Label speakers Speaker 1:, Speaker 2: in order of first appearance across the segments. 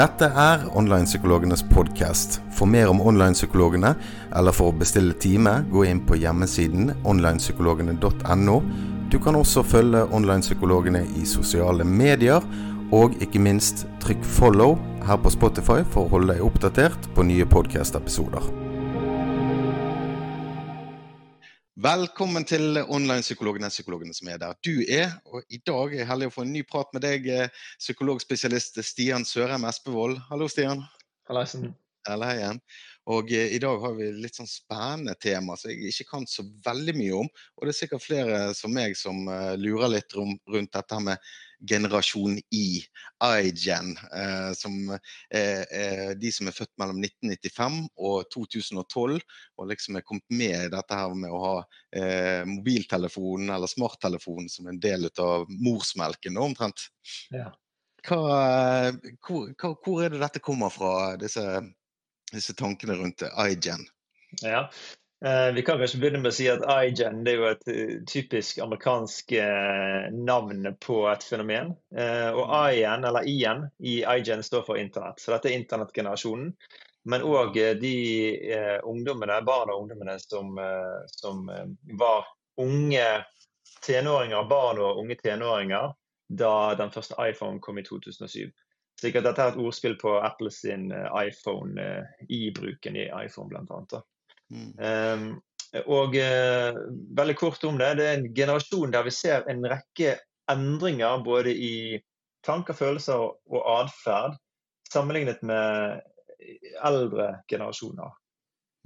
Speaker 1: Dette er Onlinepsykologenes podkast. For mer om online-psykologene, eller for å bestille time, gå inn på hjemmesiden onlinepsykologene.no. Du kan også følge online-psykologene i sosiale medier, og ikke minst trykk follow her på Spotify for å holde deg oppdatert på nye podkast-episoder. Velkommen til Online-psykologene, psykologene som er der du er. Og I dag er jeg heldig å få en ny prat med deg, eh, psykologspesialist Stian Sørheim Espevold. Hallo, Stian.
Speaker 2: Hallaisen.
Speaker 1: Eller igjen. Og eh, I dag har vi litt sånn spennende tema som jeg ikke kan så veldig mye om. Og det er sikkert flere som meg som eh, lurer litt rundt dette med generasjon I, iGen, eh, som er, er de som er født mellom 1995 og 2012, og liksom er kommet med i dette her med å ha eh, mobiltelefonen eller smarttelefonen som en del av morsmelken, omtrent.
Speaker 2: Ja.
Speaker 1: Hva, hvor, hvor, er det dette kommer fra, disse, disse tankene rundt iGen?
Speaker 2: Ja, Eh, vi kan kanskje begynne med å si at iGen det er jo et uh, typisk amerikansk uh, navn på et fenomen. Uh, og IN, eller IN, i iGen står for internett. Så dette er internettgenerasjonen. Men òg de ungdommene, barn og ungdommene som, som var unge tenåringer, barn og unge tenåringer da den første iPhone kom i 2007. Slik at dette er et ordspill på Apples iPhone, i bruken i iPhone blant bl.a. Mm. Um, og uh, veldig kort om det. Det er en generasjon der vi ser en rekke endringer både i tanker, følelser og atferd sammenlignet med eldre generasjoner.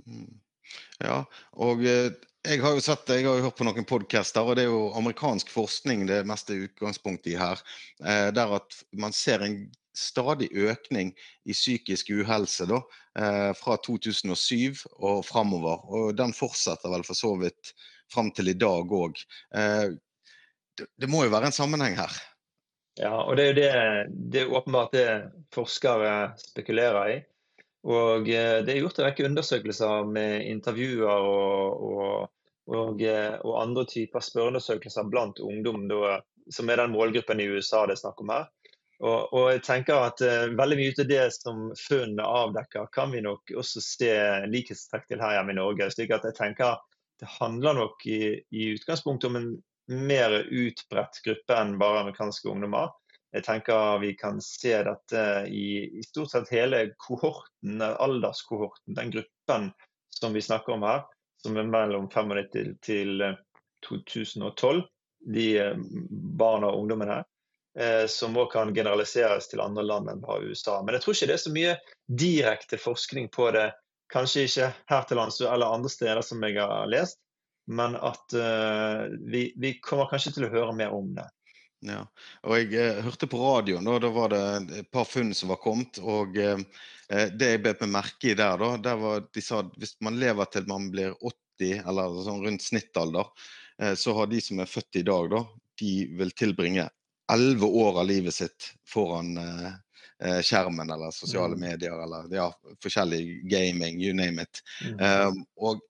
Speaker 1: Mm. Ja, og uh, jeg har jo sett, jeg har jo hørt på noen podcaster, og det er jo amerikansk forskning det meste utgangspunktet i her. Eh, der at man ser en stadig økning i psykisk uhelse da, eh, fra 2007 og framover. Og den fortsetter vel for så vidt fram til i dag òg. Eh, det, må jo være en sammenheng her?
Speaker 2: Ja, og det er jo det, det er åpenbart det forskere spekulerer i. Og eh, det er gjort en rekke undersøkelser med intervjuer og, og, og, og andre typer spørreundersøkelser blant ungdom, da, som er den målgruppen i USA det er snakk om her. Og, og, jeg tenker at uh, Veldig mye av det som funn avdekker, kan vi nok også se likhetstrekk til her hjemme i Norge. slik at jeg tenker Det handler nok i, i utgangspunktet om en mer utbredt gruppe enn bare amerikanske ungdommer. Jeg tenker Vi kan se dette i, i stort sett hele kohorten, alderskohorten, den gruppen som vi snakker om her, som er mellom 95 til 2012. Eh, de eh, barna og ungdommene eh, som òg kan generaliseres til andre land enn bare USA. Men jeg tror ikke det er så mye direkte forskning på det, kanskje ikke her til lands eller andre steder som jeg har lest, men at uh, vi, vi, kommer kanskje til å høre mer om det.
Speaker 1: Ja, og Jeg eh, hørte på radioen, da, da var det et par funn som var kommet. og eh, eh Det jeg bet meg merke i der, da, der var de sa at hvis man lever til man blir 80, eller sånn rundt snittalder, eh, så har de som er født i dag, da, de vil tilbringe elleve år av livet sitt foran eh, eh, skjermen eller sosiale mm. medier eller ja, forskjellig gaming, you name it. Um, og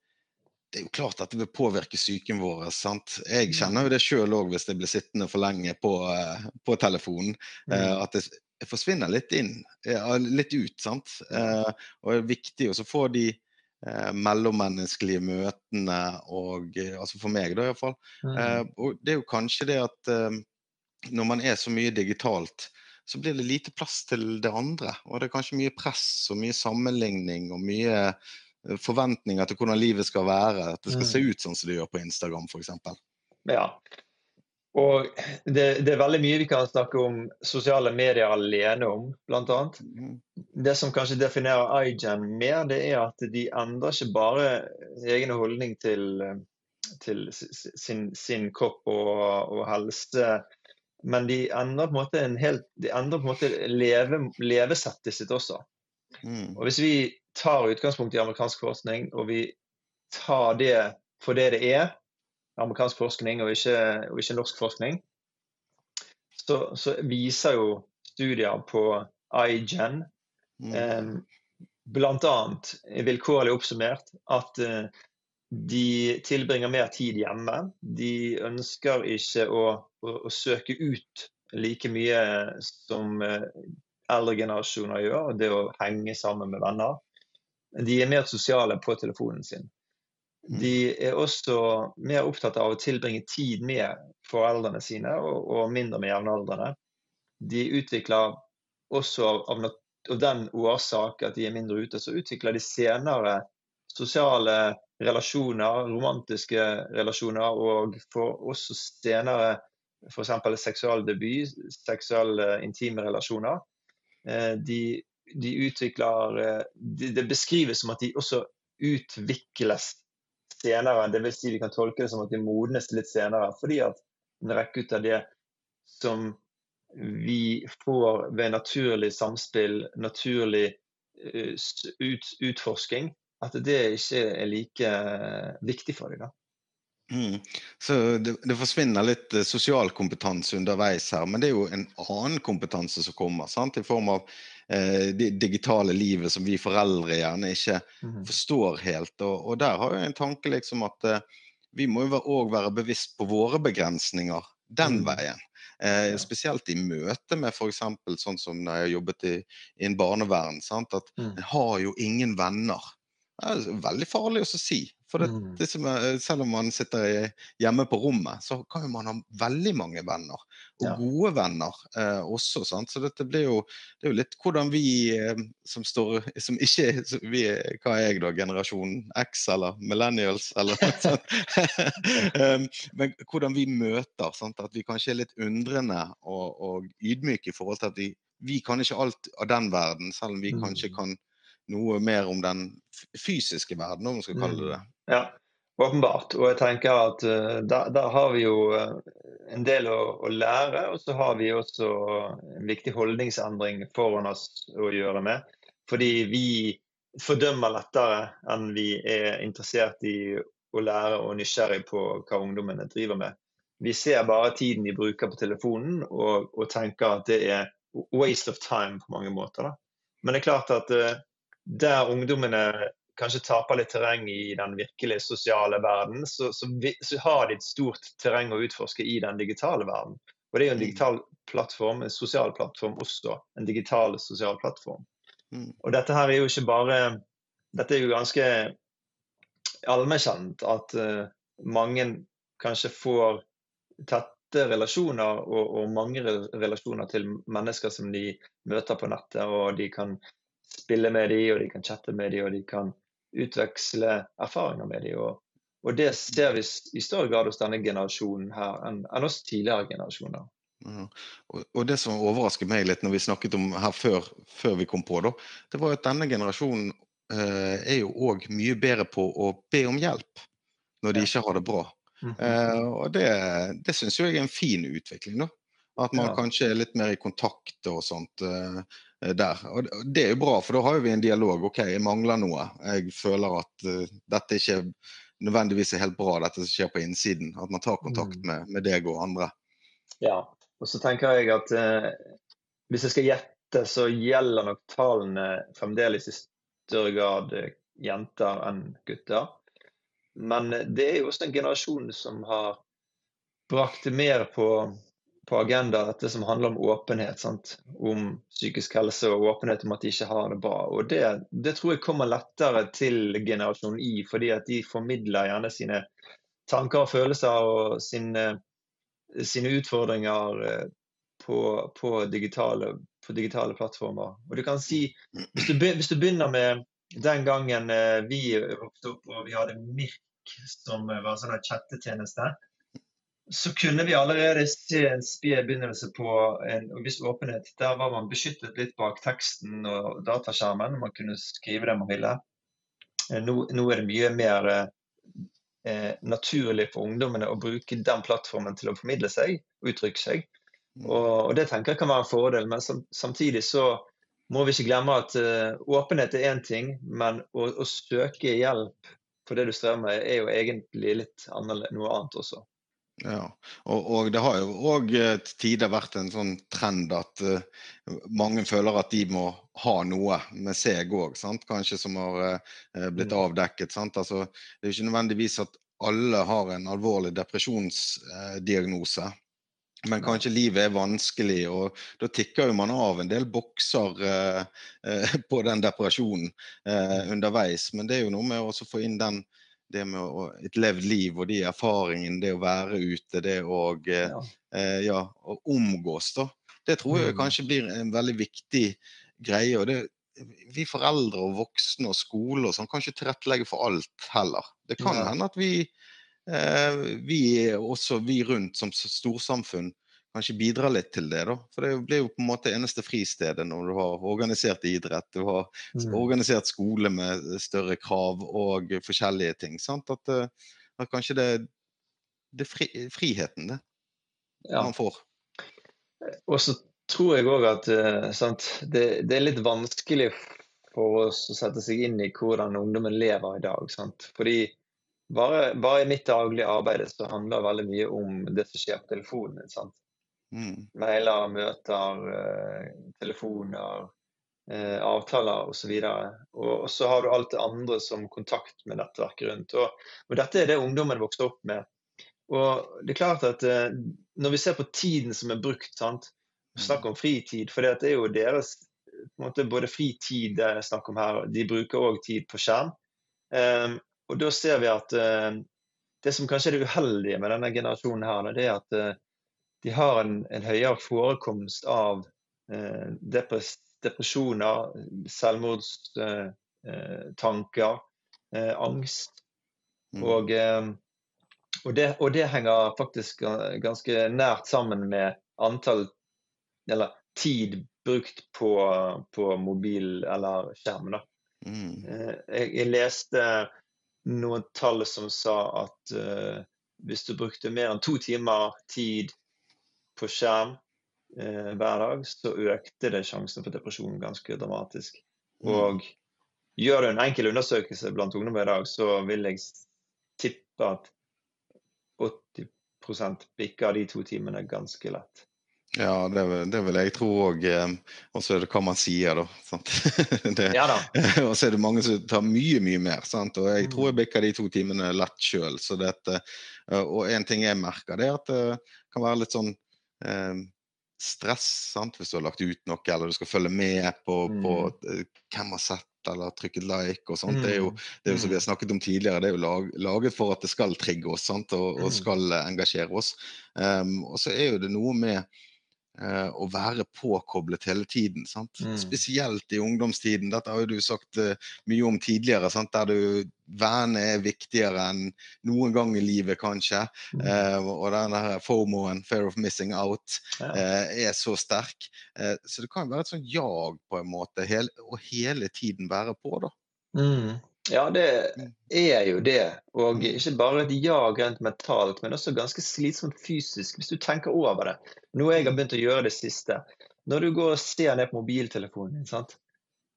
Speaker 1: det er jo klart at det vil påvirke psyken vår. sant? Jeg mm. kjenner jo det sjøl òg hvis jeg blir sittende for lenge på, uh, på telefonen. Uh, at det, forsvinner litt inn, uh, litt ut. sant? og det er viktig å få de mellommenneskelige møtene, og, altså for meg da iallfall. Uh, og det er jo kanskje det at når man er så mye digitalt, så blir det lite plass til det andre. Og det er kanskje mye press og mye sammenligning og mye eh, forventninger til hvordan livet skal være. At det skal se mm. ut sånn som det gjør på Instagram f.eks.
Speaker 2: Ja. Og det, det, er veldig mye vi kan snakke om sosiale medier alene om, bl.a. Mm. Det som kanskje definerer iGen mer, det er at de endrer ikke bare egen holdning til, til sin, sin kropp og, og helse men de endrer på en måte, en helt, på en måte leve, levesettet sitt også. Mm. Og Hvis vi tar utgangspunkt i amerikansk forskning, og vi tar det for det det er, amerikansk forskning og ikke, og ikke norsk forskning, så, så, viser jo studier på iGen mm. eh, bl.a. vilkårlig oppsummert at eh, de tilbringer mer tid hjemme. De ønsker ikke å, å, å søke ut like mye som eh, eldre generasjoner gjør, det å henge sammen med venner. De er mer sosiale på telefonen sin.
Speaker 1: Mm.
Speaker 2: De er også mer opptatt av å tilbringe tid med foreldrene sine og, og mindre med jevnaldrende. De utvikler også av, av, av, den årsak at de er mindre ute, så utvikler de senere sosiale relasjoner, romantiske relasjoner, og får også senere f.eks. seksuell debut, seksuelle intime relasjoner. Eh, de, de utvikler eh, de, Det beskrives som at de også utvikles senere. Dvs. Si vi kan tolke det som at de modnes litt senere. Fordi at en rekke ut av det som vi får ved naturlig samspill, naturlig eh, ut, utforsking, at det ikke er like viktig for dem.
Speaker 1: Mm. Så det, det, forsvinner litt eh, sosial kompetanse underveis her, men det er jo en annen kompetanse som kommer. Sant? I form av eh, det digitale livet som vi foreldre gjerne ikke mm. forstår helt. Og, og, der har jeg en tanke liksom at eh, vi må jo òg være bevisst på våre begrensninger den mm. veien. Eh. Spesielt i møte med f.eks. sånn som når jeg har jobbet i, i en barnevern. Sant? At mm. en har jo ingen venner. Det er veldig farlig å si. For det, mm. det er, selv om man sitter hjemme på rommet, så kan man ha veldig mange venner. Og ja. gode venner eh, også. Sant? Så dette blir jo, det er jo litt hvordan vi eh, som står som ikke vi, Hva er jeg da? Generasjon X eller millennials eller noe sånt. um, men hvordan vi møter. Sant? At vi kanskje er litt undrende og, og ydmyke i forhold til at vi, vi kan ikke alt av den verden, selv om vi mm. kanskje kan noe mer om den fysiske verden, om man skal kalle det det.
Speaker 2: Mm. Ja, åpenbart. Og jeg tenker at uh, der, der, har vi jo uh, en del å, å, lære. Og så har vi også en viktig holdningsendring foran oss å gjøre med. Fordi vi fordømmer lettere enn vi er interessert i å lære og nysgjerrig på hva ungdommene driver med. Vi ser bare tiden de bruker på telefonen og, og tenker at det er waste of time på mange måter. Da. Men det er klart at uh, der ungdommene kanskje taper litt terreng i den virkelige sosiale verden, så, så, så, har de et stort terreng å utforske i den digitale verden. Og det er jo en mm. digital plattform, en sosial plattform også. En digital sosial plattform. Mm. Og dette her er jo ikke bare Dette er jo ganske allmennkjent at uh, mange kanskje får tette relasjoner og, og, mange relasjoner til mennesker som de møter på nettet, og de kan spille med dem, og de kan chatte med dem, og de kan utveksle erfaringer med dem. Og, og, det ser vi i større grad hos denne generasjonen her enn, enn hos tidligere generasjoner.
Speaker 1: Ja. Og, og, Det som overrasket meg litt når vi snakket om her før, før vi kom på, da, det var at denne generasjonen eh, er jo òg mye bedre på å be om hjelp når de ikke har det bra. Mm -hmm. eh, og Det, det syns jeg er en fin utvikling. da. At man ja. kanskje er litt mer i kontakt og sånt. Eh, der. Og det er jo bra, for da har vi en dialog. OK, jeg mangler noe. Jeg føler at uh, dette ikke nødvendigvis er helt bra, dette som skjer på innsiden. At man tar kontakt mm. med, med deg og andre.
Speaker 2: Ja, og så tenker jeg at uh, hvis jeg skal gjette, så gjelder nok tallene fremdeles i større grad jenter enn gutter. Men det er jo også en generasjon som har brakt det mer på på agenda dette som handler om åpenhet. Sant? Om psykisk helse og åpenhet om at de ikke har det bra. Og det, det tror jeg kommer lettere til generasjon I, fordi at de formidler gjerne sine tanker og følelser og sine, sine utfordringer eh, på, på, digitale, på, digitale, plattformer. Og du kan si, hvis du, hvis du begynner med den gangen eh, vi vokste opp og vi hadde Mirk som var en sånn chattetjeneste, så kunne vi allerede se en sped begynnelse på en viss åpenhet. Der var man beskyttet litt bak teksten og dataskjermen. Man kunne skrive det man ville. Eh, nå, nå er det mye mer eh, naturlig for ungdommene å bruke den plattformen til å formidle seg og uttrykke seg. Mm. Og, og det tenker jeg kan være en fordel, men sam, samtidig så må vi ikke glemme at uh, åpenhet er én ting, men å, å, søke hjelp for det du strever med, er jo egentlig litt noe annet også.
Speaker 1: Ja, og, og, det har jo òg eh, til tider vært en sånn trend at uh, mange føler at de må ha noe med seg òg, kanskje som har uh, blitt mm. avdekket. Sant? Altså, det er jo ikke nødvendigvis at alle har en alvorlig depresjonsdiagnose. Men kanskje livet er vanskelig, og da tikker jo man av en del bokser på den depresjonen eh, underveis. Men det er jo noe med å få inn den, det med å, et levd liv og de erfaringene, det å være ute, det å, eh, ja. Eh, ja, omgås, da. Det tror jeg mm. kanskje blir en veldig viktig greie. og det vi foreldre og voksne og skole og sånn kan ikke tilrettelegge for alt heller. Det kan ja. hende at vi Eh, vi, også vi rundt som storsamfunn, kanskje bidra litt til det. da. For det blir jo på en måte eneste fristedet når du har organisert idrett, du har mm. organisert skole med større krav og forskjellige ting. sant? At, eh, at kanskje det, er fri, friheten det ja. man får.
Speaker 2: Og så tror jeg òg at sant, det, det, er litt vanskelig for oss å sette seg inn i hvordan ungdommen lever i dag. Sant? Fordi bare, bare, i mitt daglige arbeid så handler det veldig mye om det som skjer på telefonen. sant? Mm. Mailer, møter, eh, telefoner, eh, avtaler osv. Og, og, så har du alt det andre som kontakt med nettverket rundt. Og, og dette er det ungdommen vokste opp med. Og det er klart at eh, Når vi ser på tiden som er brukt, sant? snakk om fritid, for det er jo deres på en måte, både fritid det er snakk om her, de bruker òg tid på skjerm. Um, og da ser vi at uh, det som kanskje er det uheldige med denne generasjonen, her, det er at uh, de har en, en, høyere forekomst av uh, depres depresjoner, selvmordstanker, angst. Mm. Og, og, det, og, det, henger faktisk ganske nært sammen med antall Eller tid brukt på, på mobil eller skjerm. Mm. Jeg, jeg, leste noen tall som sa at uh, hvis du brukte mer enn to timer tid på skjerm eh, hver dag, så økte det sjansen for depresjon ganske dramatisk. Mm. Og gjør du en enkel undersøkelse blant ungdommer i dag, så vil jeg tippe at 80% bikker de to timene ganske lett.
Speaker 1: Ja, det, det, vil jeg tro òg. Eh, og så er det hva man sier, da. det, ja, da. og så er det mange som tar mye, mye mer. Sant? Og jeg tror jeg mm. bikker de to timene lett sjøl. Eh, og en ting jeg merker, det er at det kan være litt sånn eh, stress sant? hvis du har lagt ut noe, eller du skal følge med på, mm. på uh, hvem har sett eller trykket like og sånt. Mm. Det er jo det er jo som vi har mm. snakket om tidligere, det er jo lag, laget for at det skal trigge oss sant? Og, og skal engasjere oss. Um, og så er jo det noe med å være påkoblet hele tiden. Mm. Spesielt i ungdomstiden. Dette har jo du sagt uh, mye om tidligere. Sant? Der du vennene er viktigere enn noen gang i livet, kanskje. Mm. Eh, og denne FOMO-en, fear of missing out, ja. er så sterk. så det kan være et sånt jag på en måte, hele, og hele tiden være på, da.
Speaker 2: Mm. Ja, det mm. er jo det. Og ikke bare et jag rent mentalt, men også ganske slitsomt fysisk, hvis du tenker over det. Noe jeg har mm. begynt å gjøre det siste. Når du går og ser ned på mobiltelefonen din, sant?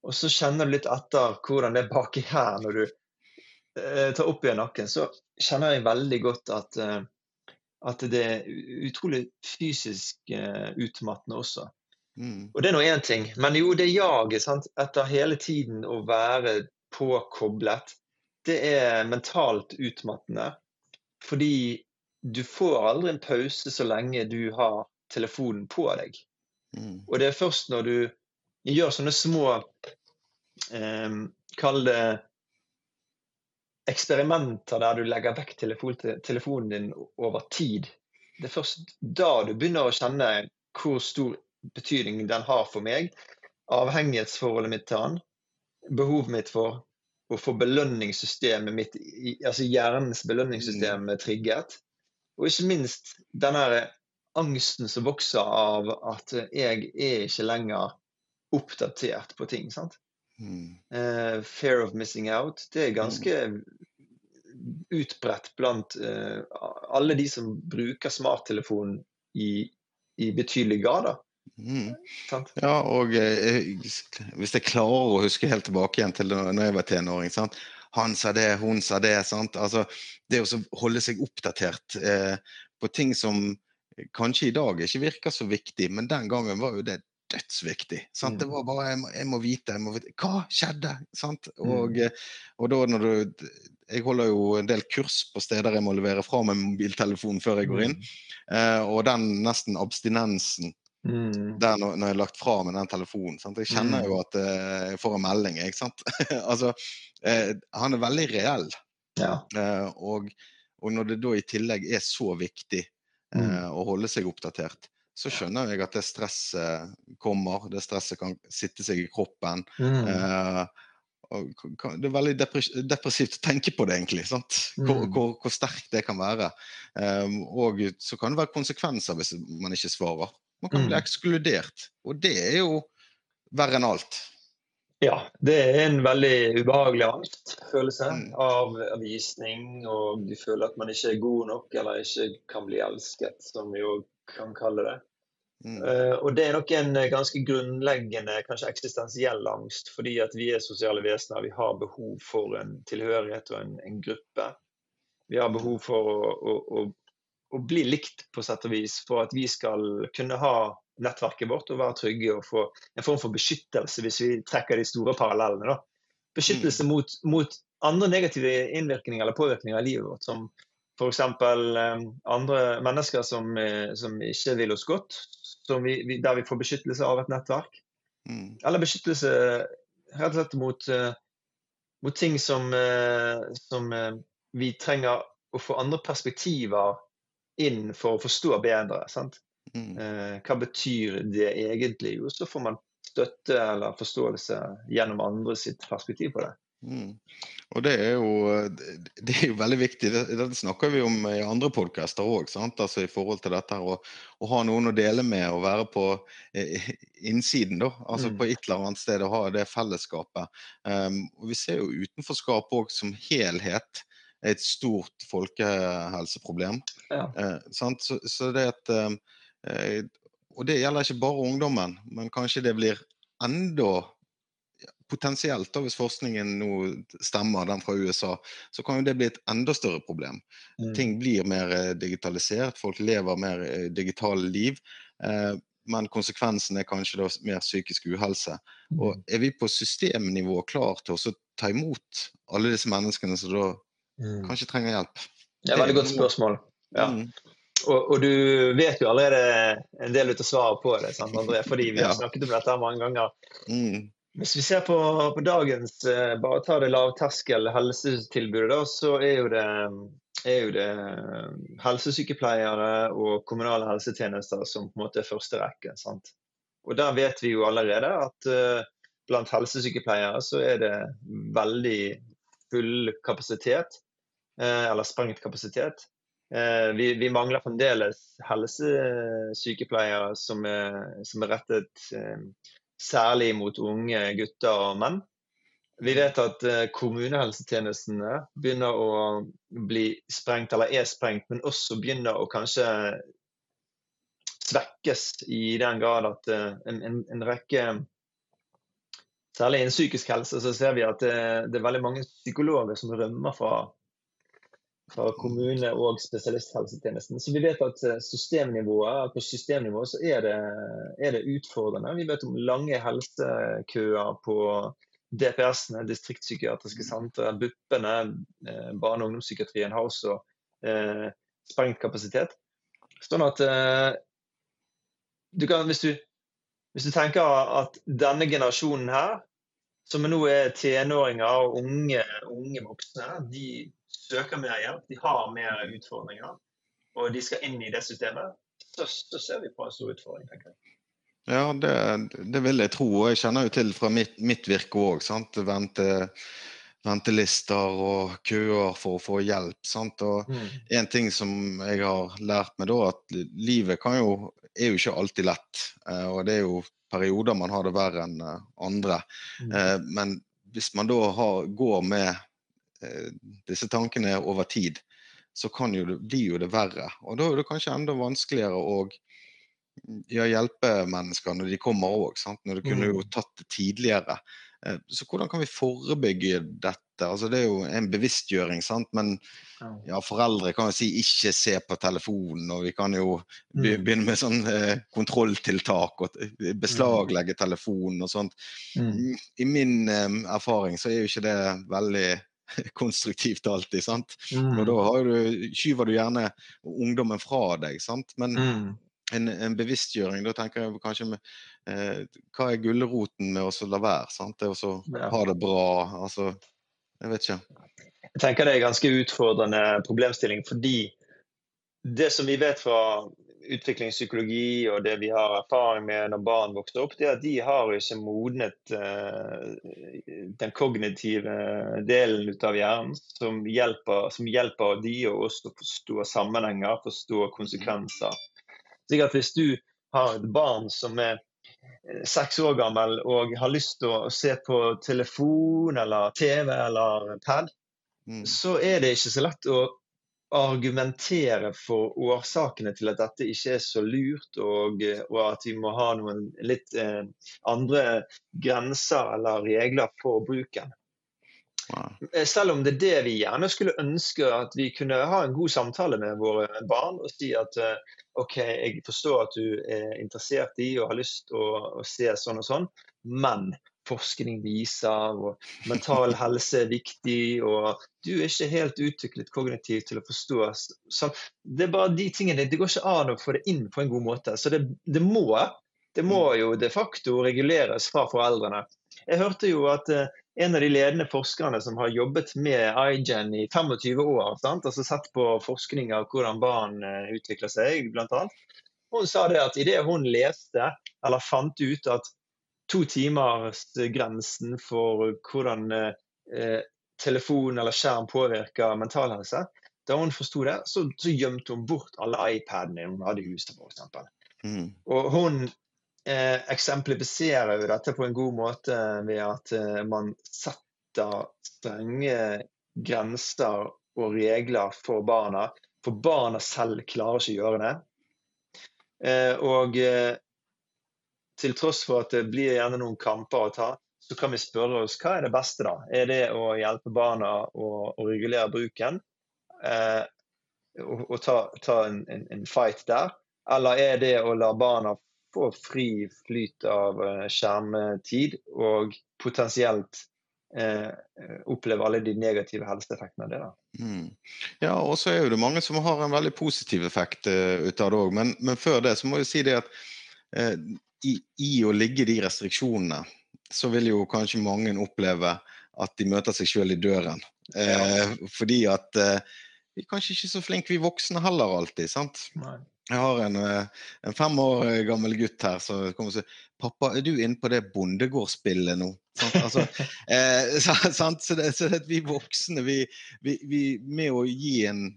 Speaker 2: og så kjenner du litt etter hvordan det er baki her når du eh, tar opp igjen nakken, så kjenner jeg veldig godt at, eh, at det er utrolig fysisk eh, utmattende også. Mm. Og det er nå én ting. Men jo, det jaget etter hele tiden å være påkoblet, det er mentalt utmattende. Fordi du får aldri en pause så lenge du har telefonen på deg. Mm. Og det er først når du gjør sånne små eh, Kall det eksperimenter der du legger vekk telefonen din over tid. Det er først da du begynner å kjenne hvor stor betydning den har for meg. Avhengighetsforholdet mitt til den behovet mitt for å få belønningssystemet mitt, altså hjernens belønningssystem mm. trigget. Og ikke minst denne angsten som vokser av at jeg er ikke lenger oppdatert på ting. sant? Mm. Uh, fear of missing out. Det er ganske mm. utbredt blant uh, alle de som bruker smarttelefon i, i betydelig grad. da.
Speaker 1: Mm. Ja, og jeg, hvis jeg klarer å huske helt tilbake igjen til når jeg var tenåring sant? Han sa det, hun sa det. sant? Altså, Det å holde seg oppdatert eh, på ting som kanskje i dag ikke virker så viktig, men den gangen var jo det dødsviktig. Sant? Det
Speaker 2: Mm.
Speaker 1: var bare jeg må, jeg må vite, jeg må vite Hva skjedde? Sant?
Speaker 2: Mm.
Speaker 1: Og, eh, og da når du Jeg holder jo en del kurs på steder jeg må levere fra meg mobiltelefonen før jeg går inn. Eh, og den nesten abstinensen
Speaker 2: Mm.
Speaker 1: der når, når jeg har lagt fra meg den telefonen. Sant? Jeg kjenner
Speaker 2: Mm.
Speaker 1: jo at eh, jeg får en melding, ikke sant. altså, eh, han er veldig reell.
Speaker 2: Ja.
Speaker 1: Eh, og, og når det da i tillegg er så viktig eh,
Speaker 2: Mm.
Speaker 1: å holde seg oppdatert, så skjønner jeg at det stresset kommer. Det stresset kan sitte seg i kroppen.
Speaker 2: Mm.
Speaker 1: Eh, det er veldig depres depressivt å tenke på det, egentlig. Hvor,
Speaker 2: Mm.
Speaker 1: hvor, hvor sterkt det kan være. Um, og så kan det være konsekvenser hvis man ikke svarer. Man kan bli
Speaker 2: Mm.
Speaker 1: ekskludert, og det er jo verre enn alt.
Speaker 2: Ja, det er en veldig ubehagelig angstfølelse
Speaker 1: følelse
Speaker 2: av avvisning, og du føler at man ikke er god nok eller ikke kan bli elsket, som vi jo kan kalle det.
Speaker 1: Mm.
Speaker 2: Eh, og det er nok en ganske grunnleggende, kanskje eksistensiell angst, fordi at vi er sosiale vesener. Vi har behov for en tilhørighet og en, en gruppe. Vi har behov for å, å, å, å bli likt på sett og vis, for at vi skal kunne ha nettverket vårt og være trygge og få en form for beskyttelse, hvis vi trekker de store parallellene. da. Beskyttelse mot, mot andre negative innvirkninger eller påvirkninger i livet vårt, som f.eks. Um, andre mennesker som, eh, som ikke vil oss godt, som vi, vi, der vi får beskyttelse av et nettverk.
Speaker 1: Mm.
Speaker 2: Eller beskyttelse rett og slett mot, uh, mot ting som, uh, som uh, vi trenger å få andre perspektiver inn for å forstå bedre. sant?
Speaker 1: Mm.
Speaker 2: Eh, hva betyr det egentlig? Jo, så får man støtte eller forståelse gjennom andre sitt perspektiv på det.
Speaker 1: Mm. Og det er, jo, det- er jo veldig viktig. Det, det snakker vi om i andre podkaster òg, altså i forhold til dette å, å ha noen å dele med og være på eh, innsiden, da. Altså
Speaker 2: Mm.
Speaker 1: på et eller annet sted å ha det fellesskapet. Um, og vi ser jo utenforskap òg som helhet er et stort folkehelseproblem.
Speaker 2: Ja.
Speaker 1: Eh, sant? Så, så det at um, eh, Og det gjelder ikke bare ungdommen, men kanskje det blir enda potensielt, da, hvis forskningen nå stemmer, den fra USA, så kan jo det bli et enda større problem.
Speaker 2: Mm.
Speaker 1: Ting blir mer eh, digitalisert, folk lever mer eh, digitale liv. Eh, men konsekvensen er kanskje da mer psykisk uhelse. Og
Speaker 2: Mm.
Speaker 1: er vi på systemnivå klar til å ta imot alle disse menneskene som da. Kanskje trenger hjelp?
Speaker 2: Det er et veldig godt spørsmål. Ja.
Speaker 1: Mm.
Speaker 2: Og, og du vet jo allerede en del ut av svaret på det, sant, André? fordi vi har
Speaker 1: Ja.
Speaker 2: snakket om dette mange ganger.
Speaker 1: Mm.
Speaker 2: Hvis vi ser på, på dagens eh, bare ta det lavterskel helsetilbudet, da, så er jo det, er jo det eh, helsesykepleiere og kommunale helsetjenester som på en måte er første rekke. Sant? Og der vet vi jo allerede at uh, blant helsesykepleiere så er det veldig full kapasitet, eller sprengt kapasitet. Eh, vi, vi mangler fremdeles helsesykepleiere som er, som er rettet eh, særlig mot unge gutter og menn. Vi vet at eh, kommunehelsetjenestene begynner å bli sprengt, eller er sprengt, men også begynner å kanskje svekkes i den grad at eh, en, en, en rekke Særlig innen psykisk helse så ser vi at det, det er veldig mange psykologer som rømmer fra, fra kommune- og spesialisthelsetjenesten. Så vi vet at eh, systemnivået, på systemnivå så er det, er det utfordrende. Vi vet om lange helsekøer på DPS-ene, distriktspsykiatriske sentre, BUP-ene, eh, barne- og ungdomspsykiatrien har også eh, sprengt kapasitet. Sånn at eh, du kan, hvis du, hvis du tenker at denne generasjonen her, som nå er tenåringer og unge, unge voksne, de søker mer hjelp, de har mer utfordringer, og de skal inn i det systemet, så, så ser vi på en stor utfordring, tenker jeg.
Speaker 1: Ja, det, det vil jeg tro. Og jeg kjenner jo til fra mitt, mitt virke òg. Vente, ventelister og køer for å få hjelp. Sant? Og
Speaker 2: Mm.
Speaker 1: en ting som jeg har lært meg da, at livet kan jo, er jo ikke alltid lett. Eh, og det er jo perioder man har det verre enn eh, andre.
Speaker 2: Mm.
Speaker 1: Eh, men hvis man da har, går med eh, disse tankene over tid, så kan jo det, blir jo det verre. Og da er det kanskje enda vanskeligere å ja, hjelpe mennesker når de kommer òg. Når du kunne jo
Speaker 2: Mm.
Speaker 1: tatt det tidligere. Eh, så hvordan kan vi forebygge dette? Altså, det er jo en bevisstgjøring, sant? men ja, foreldre kan jo si 'ikke se på telefonen', og vi kan jo
Speaker 2: Mm.
Speaker 1: begynne med sånn eh, kontrolltiltak og beslaglegge telefonen og sånt.
Speaker 2: Mm.
Speaker 1: I min eh, erfaring så er jo ikke det veldig konstruktivt alltid, sant. Og da
Speaker 2: Mm.
Speaker 1: har du, skyver du gjerne ungdommen fra deg, sant. Men
Speaker 2: Mm.
Speaker 1: En, en bevisstgjøring, da tenker jeg kanskje med eh, Hva er gulroten med å la være? sant? Det å
Speaker 2: Ja.
Speaker 1: ha det bra. Altså, jeg vet ikke.
Speaker 2: Jeg tenker det er en ganske utfordrende problemstilling, fordi det som vi vet fra utviklingspsykologi og det vi har erfaring med når barn vokser opp, det er at de har ikke modnet eh, den kognitive delen ut av hjernen som hjelper, som hjelper de å forstå sammenhenger, forstå konsekvenser. Slik at hvis du har et barn som er eh, seks år gammel og har lyst til å se på telefon eller TV eller pad,
Speaker 1: Mm.
Speaker 2: så er det ikke så lett å argumentere for årsakene til at dette ikke er så lurt, og, og at vi må ha noen litt eh, andre grenser eller regler for bruken.
Speaker 1: Ja.
Speaker 2: Eh, Selv om det er det vi gjerne skulle ønske at vi kunne ha en god samtale med våre barn og si at eh, OK, jeg forstår at du er interessert i og har lyst til å, å se sånn og sånn, men forskning viser, og mental helse er viktig, og du er ikke helt utviklet kognitivt til å forstå. Så det er bare de tingene, det går ikke an å få det inn på en god måte. Så det, det må det må jo de facto reguleres fra foreldrene. Jeg hørte jo at eh, en av de ledende forskerne som har jobbet med iGen i 25 år, sant? altså sett på forskning av hvordan barn eh, utvikler seg, annet. Hun sa det at idet hun leste, eller fant ut at totimersgrensen for hvordan eh, telefon eller skjerm påvirker mental helse, da hun forsto det, så, så gjemte hun bort alle iPadene hun hadde i huset, f.eks.
Speaker 1: Mm.
Speaker 2: Og hun eh, eksemplifiserer jo dette på en god måte ved at eh, man setter strenge grenser og regler for barna. For barna selv klarer ikke å gjøre det. Eh, og eh, til tross for at det blir gjerne noen kamper å ta, så kan vi spørre oss hva er det beste, da? Er det å hjelpe barna å, å regulere bruken? Eh, og, og ta, ta en, en, en fight der? Eller er det å la barna få fri flyt av eh, skjermtid og potensielt eh, oppleve alle de negative helseeffektene av det? da?
Speaker 1: Mm. Ja, og så er jo det mange som har en veldig positiv effekt uh, ut av det òg. Men, men før det så må jeg si det at uh, i, i å ligge de restriksjonene, så vil jo kanskje mange oppleve at de møter seg sjøl i døren. Eh, fordi at eh, vi er kanskje ikke så flinke vi voksne heller alltid. sant?
Speaker 2: Nei.
Speaker 1: Jeg har en, eh, en fem år gammel gutt her som kommer og sier 'Pappa, er du inne på det bondegårdsspillet nå?' Altså, eh, så, sant? Så, det, så det, vi voksne, vi, vi, vi, med å gi en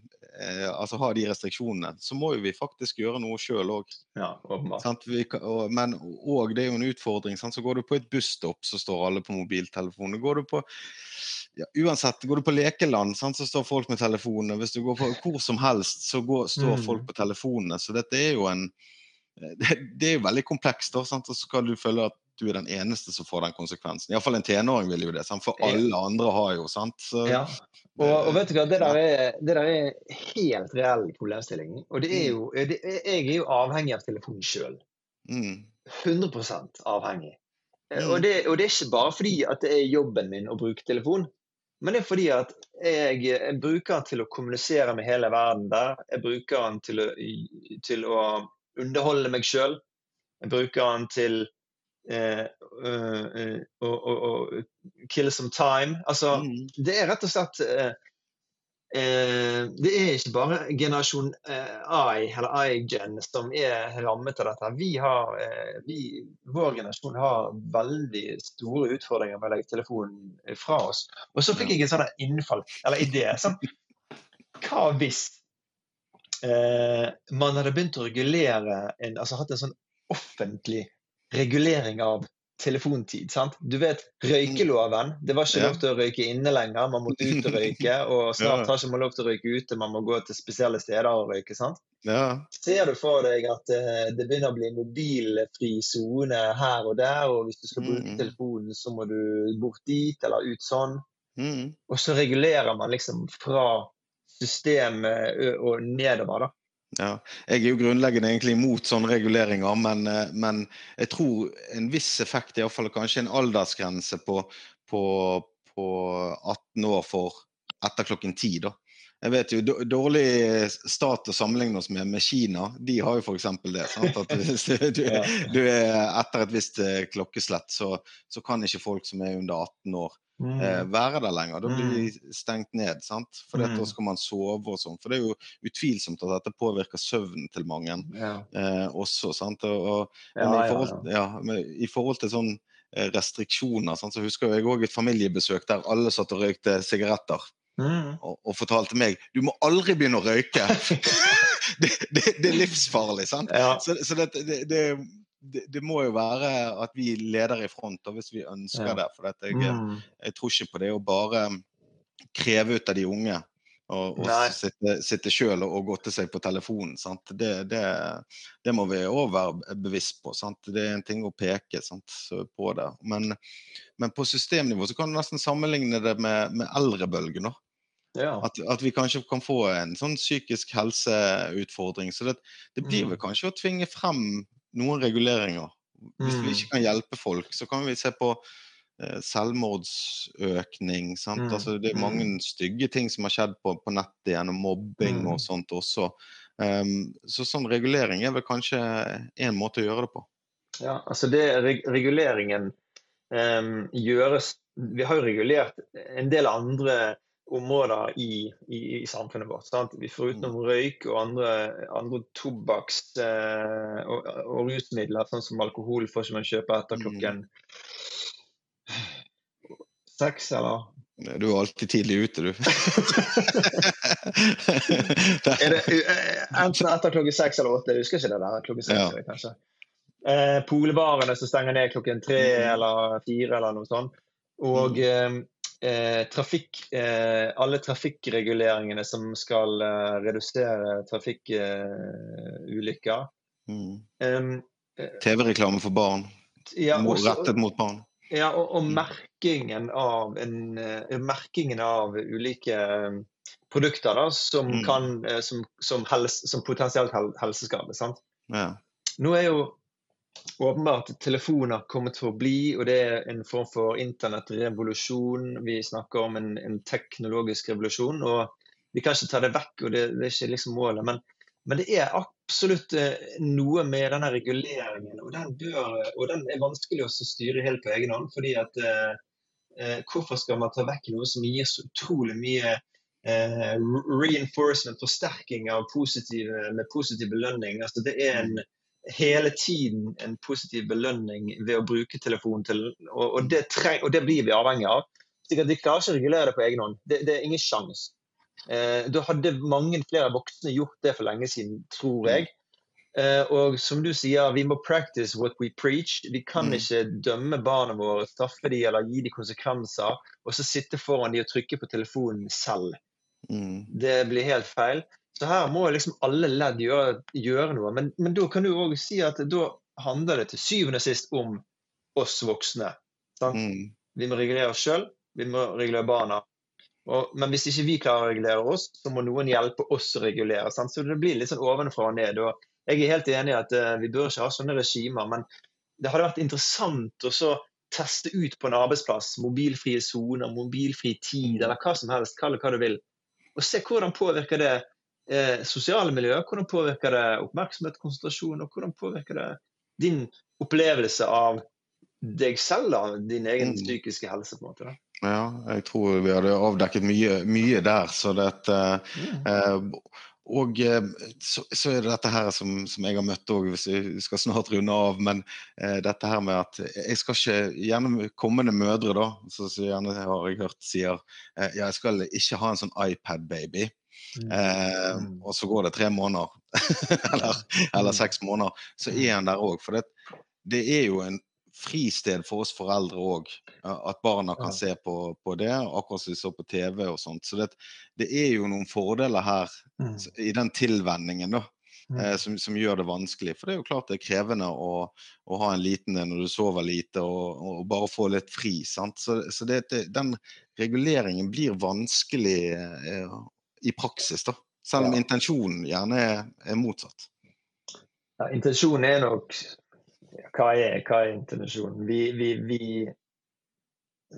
Speaker 1: eh, altså ha de restriksjonene, så må jo vi faktisk gjøre noe sjøl òg.
Speaker 2: Ja, åpenbart.
Speaker 1: Vi og- Men òg, det er jo en utfordring. Sant? Så går du på et busstopp, så står alle på mobiltelefonen. Går du på ja, uansett, går du på lekeland, sant, så står folk med telefonene. Hvis du går på hvor som helst, så går, står
Speaker 2: Mm.
Speaker 1: folk på telefonene. Så dette er jo en Det, det er jo veldig komplekst, da, sant? og så skal du føle at du er den eneste som får den konsekvensen. Iallfall en tenåring vil jo det, sant? for alle andre har jo, sant. Så,
Speaker 2: Ja. Og, og vet du hva, det der, er, det der er helt reell problemstilling. Og det er jo, det, jeg er jo avhengig av telefonen sjøl.
Speaker 1: mm,
Speaker 2: 100 avhengig. Eh,
Speaker 1: Mm.
Speaker 2: Og, det, og det er ikke bare fordi at det er jobben min å bruke telefon, men det er fordi at jeg, jeg bruker den til å kommunisere med hele verden der. Jeg bruker den til å, til å underholde meg sjøl. Jeg bruker den til eh, øh, øh, å, å, å kill some time. Altså,
Speaker 1: mm,
Speaker 2: det er rett og slett eh, eh, Det er ikke bare generasjon eh, I, eller iGen, som er rammet av dette. Vi har, eh, vi, vår generasjon har veldig store utfordringer med å legge telefonen fra oss. Og så fikk jeg en sånn innfall, eller idé. Sånn, hva hvis eh, man hadde begynt å regulere en, altså hatt en sånn offentlig regulering av telefontid. sant? Du vet røykeloven. Det var ikke lov til å røyke inne lenger, man måtte ut og røyke. Og snart har ikke man lov til å røyke ute, man må gå til spesielle steder og røyke. sant?
Speaker 1: Ja.
Speaker 2: Ser du for deg at uh, det begynner å bli mobilfri sone her og der, og hvis du skal bruke
Speaker 1: Mm.
Speaker 2: telefonen, så må du bort dit eller ut sånn.
Speaker 1: Mm.
Speaker 2: Og så regulerer man liksom fra systemet og nedover, da.
Speaker 1: Ja. Jeg er jo grunnleggende egentlig imot sånne reguleringer, men, eh, men jeg tror en viss effekt, iallfall kanskje en aldersgrense på, på, på 18 år for etter klokken 10, da. Jeg vet jo, Dårlig stat å sammenligne oss med med Kina. De har jo f.eks. det. Sant? At hvis du, du er etter et visst eh, klokkeslett, så, så kan ikke folk som er under 18 år eh, være der lenger. Da blir de stengt ned. sant? For
Speaker 2: Mm.
Speaker 1: da skal man sove og sånn. For det er jo utvilsomt at dette påvirker søvnen til mange
Speaker 2: Ja.
Speaker 1: eh, også. sant? Og, og, men
Speaker 2: Ja,
Speaker 1: i, forhold, ja, men i forhold til sånn eh, restriksjoner, sant? så husker jeg òg et familiebesøk der alle satt og røykte sigaretter.
Speaker 2: Mm.
Speaker 1: Og, og fortalte meg du må aldri begynne å røyke! det, det, det er livsfarlig. sant?
Speaker 2: Ja.
Speaker 1: Så, så det, det, det, det, må jo være at vi leder i front da, hvis vi ønsker
Speaker 2: Ja.
Speaker 1: det. For dette, jeg,
Speaker 2: Mm.
Speaker 1: jeg tror ikke på det å bare kreve ut av de unge og, og sitte, sitte sjøl og, og godte seg på telefonen. Det, det, det må vi òg være bevisst på. Sant? Det er en ting å peke sant, på det. Men, men på systemnivå så kan du nesten sammenligne det med, med eldrebølgen.
Speaker 2: ja.
Speaker 1: At, at vi kanskje kan få en sånn psykisk helseutfordring. Så det, det blir
Speaker 2: Mm.
Speaker 1: vel kanskje å tvinge frem noen reguleringer. Hvis vi
Speaker 2: Mm.
Speaker 1: ikke kan hjelpe folk, så kan vi se på eh, selvmordsøkning. Sant?
Speaker 2: Mm,
Speaker 1: Altså, det er mange stygge ting som har skjedd på, på nettet gjennom mobbing
Speaker 2: Mm.
Speaker 1: og sånt også. Um, så sånn regulering er vel kanskje en måte å gjøre det på.
Speaker 2: Ja, altså det reg reguleringen um, gjøres Vi har jo regulert en del andre områder i, i, i samfunnet vårt. Sant? Vi Foruten røyk og andre, andre tobakks- eh, og, og rusmidler, sånn som alkohol, får ikke man kjøpe etter
Speaker 1: Mm.
Speaker 2: klokken seks, eller?
Speaker 1: Du er alltid tidlig ute, du.
Speaker 2: Er det eh, enten etter klokken seks eller åtte? Jeg husker ikke det der. Klokken seks,
Speaker 1: Ja.
Speaker 2: kanskje. Eh, Polbarene som stenger ned klokken tre
Speaker 1: Mhm.
Speaker 2: eller fire eller noe sånt. Og eh, eh, trafikk, eh, alle trafikkreguleringene som skal eh, redusere trafikkulykker.
Speaker 1: Mm.
Speaker 2: Um,
Speaker 1: TV-reklame for barn.
Speaker 2: ja, også-
Speaker 1: rettet mot barn.
Speaker 2: Ja, og, og
Speaker 1: Mm.
Speaker 2: merkingen av, en, eh, merkingen av ulike produkter da, som,
Speaker 1: Mm.
Speaker 2: kan, som, som, helse, som potensielt hel, helseskadelig. sant?
Speaker 1: Ja.
Speaker 2: Nå er jo åpenbart telefoner kommet for å bli, og det er en form for internettrevolusjon. Vi snakker om en, en teknologisk revolusjon, og vi kan ikke ta det vekk, og det, det er ikke liksom målet. Men, men det er absolutt eh, noe med denne reguleringen, og den, bør, og den er vanskelig å styre helt på egen hånd. fordi at eh, eh, Hvorfor skal man ta vekk noe som gir så utrolig mye eh, reinforcement, forsterking av positive, med positiv belønning? Altså, det er en hele tiden en positiv belønning ved å bruke telefonen til, og, og, det, treng, og det blir vi avhengig av. Slik at De klarer ikke å regulere det på egen hånd. Det, det er ingen sjanse. Eh, da hadde mange flere voksne gjort det for lenge siden, tror jeg. Eh, og som du sier, vi må practice what we preach. Vi kan
Speaker 1: Mm.
Speaker 2: ikke dømme barna våre, straffe dem eller gi dem konsekvenser, og så sitte foran dem og trykke på telefonen selv.
Speaker 1: Mm.
Speaker 2: Det blir helt feil. Så her må liksom alle ledd gjøre, gjøre noe. Men, men da kan du òg si at da handler det til syvende og sist om oss voksne.
Speaker 1: Mm.
Speaker 2: Vi må regulere oss sjøl, vi må regulere barna. Og, men hvis ikke vi klarer å regulere oss, så må noen hjelpe oss å regulere. Sant? Så det blir litt sånn ovenfra og ned. Og jeg er helt enig i at uh, vi bør ikke ha sånne regimer, men det hadde vært interessant å så teste ut på en arbeidsplass mobilfrie soner, mobilfri tid, eller hva som helst. Kall det hva du vil. Og se hvordan påvirker det eh, sosiale miljøer, hvordan påvirker det oppmerksomhet, konsentrasjon, og hvordan påvirker det din opplevelse av deg selv, da, din egen
Speaker 1: Mm.
Speaker 2: psykiske helse. på en måte. Da.
Speaker 1: Ja, jeg tror vi hadde avdekket mye, mye der. Så dette,
Speaker 2: Mm.
Speaker 1: eh, og eh, så, så er det dette her som, som jeg har møtt òg, hvis vi skal snart runde av. Men eh, dette her med at jeg skal ikke Gjerne kommende mødre, da, så, så gjerne har jeg hørt sier eh, ja, jeg skal ikke ha en sånn iPad-baby. Eh,
Speaker 2: Mm.
Speaker 1: og så går det tre måneder, eller, eller
Speaker 2: Mm.
Speaker 1: seks måneder, så er han der òg. For det, det er jo en fristed for oss foreldre òg. At barna kan se på, på det, akkurat som de så på TV og sånt. Så det, det er jo noen fordeler her
Speaker 2: Mm.
Speaker 1: i den tilvenningen, da.
Speaker 2: Mm.
Speaker 1: Eh, som, som gjør det vanskelig. For det er jo klart det er krevende å, å ha en liten en når du sover lite, og, og bare få litt fri. sant? Så, så det, det, den reguleringen blir vanskelig eh, i praksis, da. Selv om
Speaker 2: Ja.
Speaker 1: intensjonen gjerne er, er motsatt.
Speaker 2: Ja, intensjonen er nok hva, er, hva er intensjonen? Vi, vi, vi,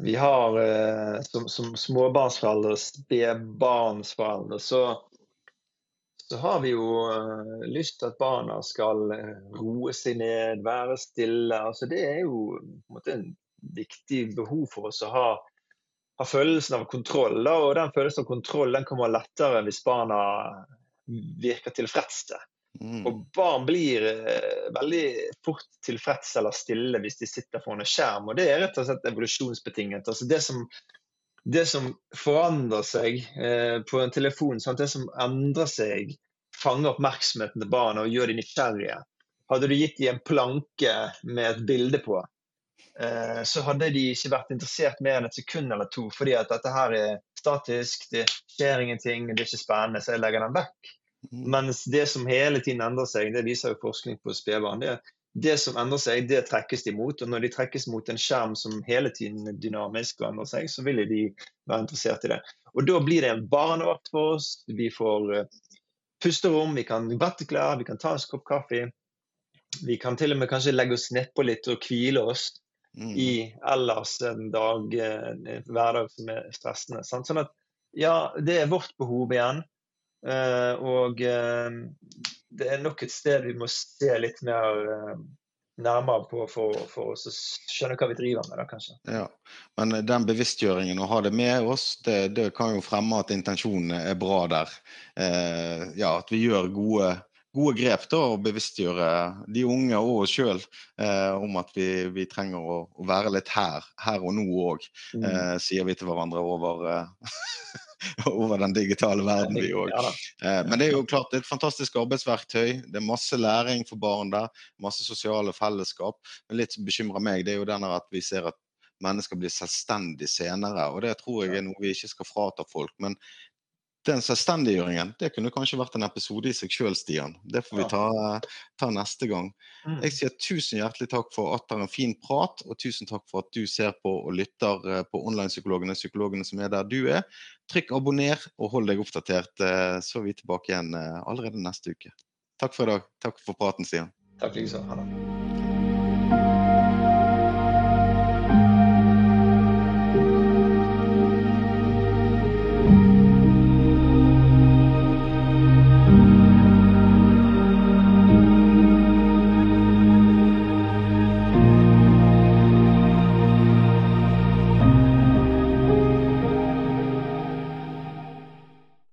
Speaker 2: vi har eh, som, som småbarnsforeldre, spedbarnsforeldre, så, så har vi jo eh, lyst til at barna skal eh, roe seg ned, være stille. Altså, det er jo på en måte en viktig behov for oss å ha, ha følelsen av kontroll. Da, og den følelsen av kontroll den kommer lettere hvis barna virker tilfredse.
Speaker 1: Mm.
Speaker 2: Og barn blir eh, veldig fort tilfredse eller stille hvis de sitter foran en skjerm. Og det er rett og slett evolusjonsbetinget. Altså det, som, det som forandrer seg eh, på en telefon, sant? det som endrer seg, fanger oppmerksomheten til barna og gjør de nysgjerrige. Hadde du gitt dem en planke med et bilde på, så hadde de ikke vært interessert mer enn et sekund eller to, fordi at dette her er statisk, det skjer ingenting, det er ikke spennende, så jeg legger den vekk.
Speaker 1: Mm.
Speaker 2: Mens det som hele tiden endrer seg, det viser jo forskning på spedbarn, det, det som endrer seg, det trekkes de mot. Og når de trekkes mot en skjerm som hele tiden er dynamisk og endrer seg, så vil de være interessert i det. Og da blir det en barnevakt for oss. Vi får eh, pusterom, vi kan vette klær, vi kan ta en kopp kaffe. Vi kan til og med kanskje legge oss nedpå litt og hvile oss
Speaker 1: Mm.
Speaker 2: i ellers en dag, en hverdag som er stressende. Sant? Sånn at ja, det er vårt behov igjen. Uh, og uh, det er nok et sted vi må se litt mer uh, nærmere på for, for å skjønne hva vi driver med, da, kanskje.
Speaker 1: Ja, men den bevisstgjøringen, å ha det med oss, det, det kan jo fremme at intensjonene er bra der. Ja, at vi gjør gode, gode grep da, og bevisstgjøre de unge og oss sjøl eh, om at vi, vi trenger å, å være litt her, her og nå òg,
Speaker 2: Mm.
Speaker 1: eh, sier vi til hverandre over, eh, over den digitale verden, vi òg. Eh, Men det er jo klart det er et fantastisk arbeidsverktøy. Det er masse læring for barn der. Masse sosiale fellesskap. Men litt som bekymrer meg, det er jo den at vi ser at mennesker blir selvstendig senere. Og det tror jeg er noe vi ikke skal frata folk. Men den selvstendiggjøringen det kunne kanskje vært en episode i seg sjøl, Stian. Det får vi ta, ta neste gang.
Speaker 2: Mm.
Speaker 1: Jeg sier tusen hjertelig takk for at det er en fin prat, og tusen takk for at du ser på og lytter eh, på online-psykologene, psykologene som er der du er. Trykk abonner og hold deg oppdatert, eh, så er vi tilbake igjen eh, allerede neste uke. Takk for i dag. Takk for praten, Stian.
Speaker 2: Takk likeså. Ha det.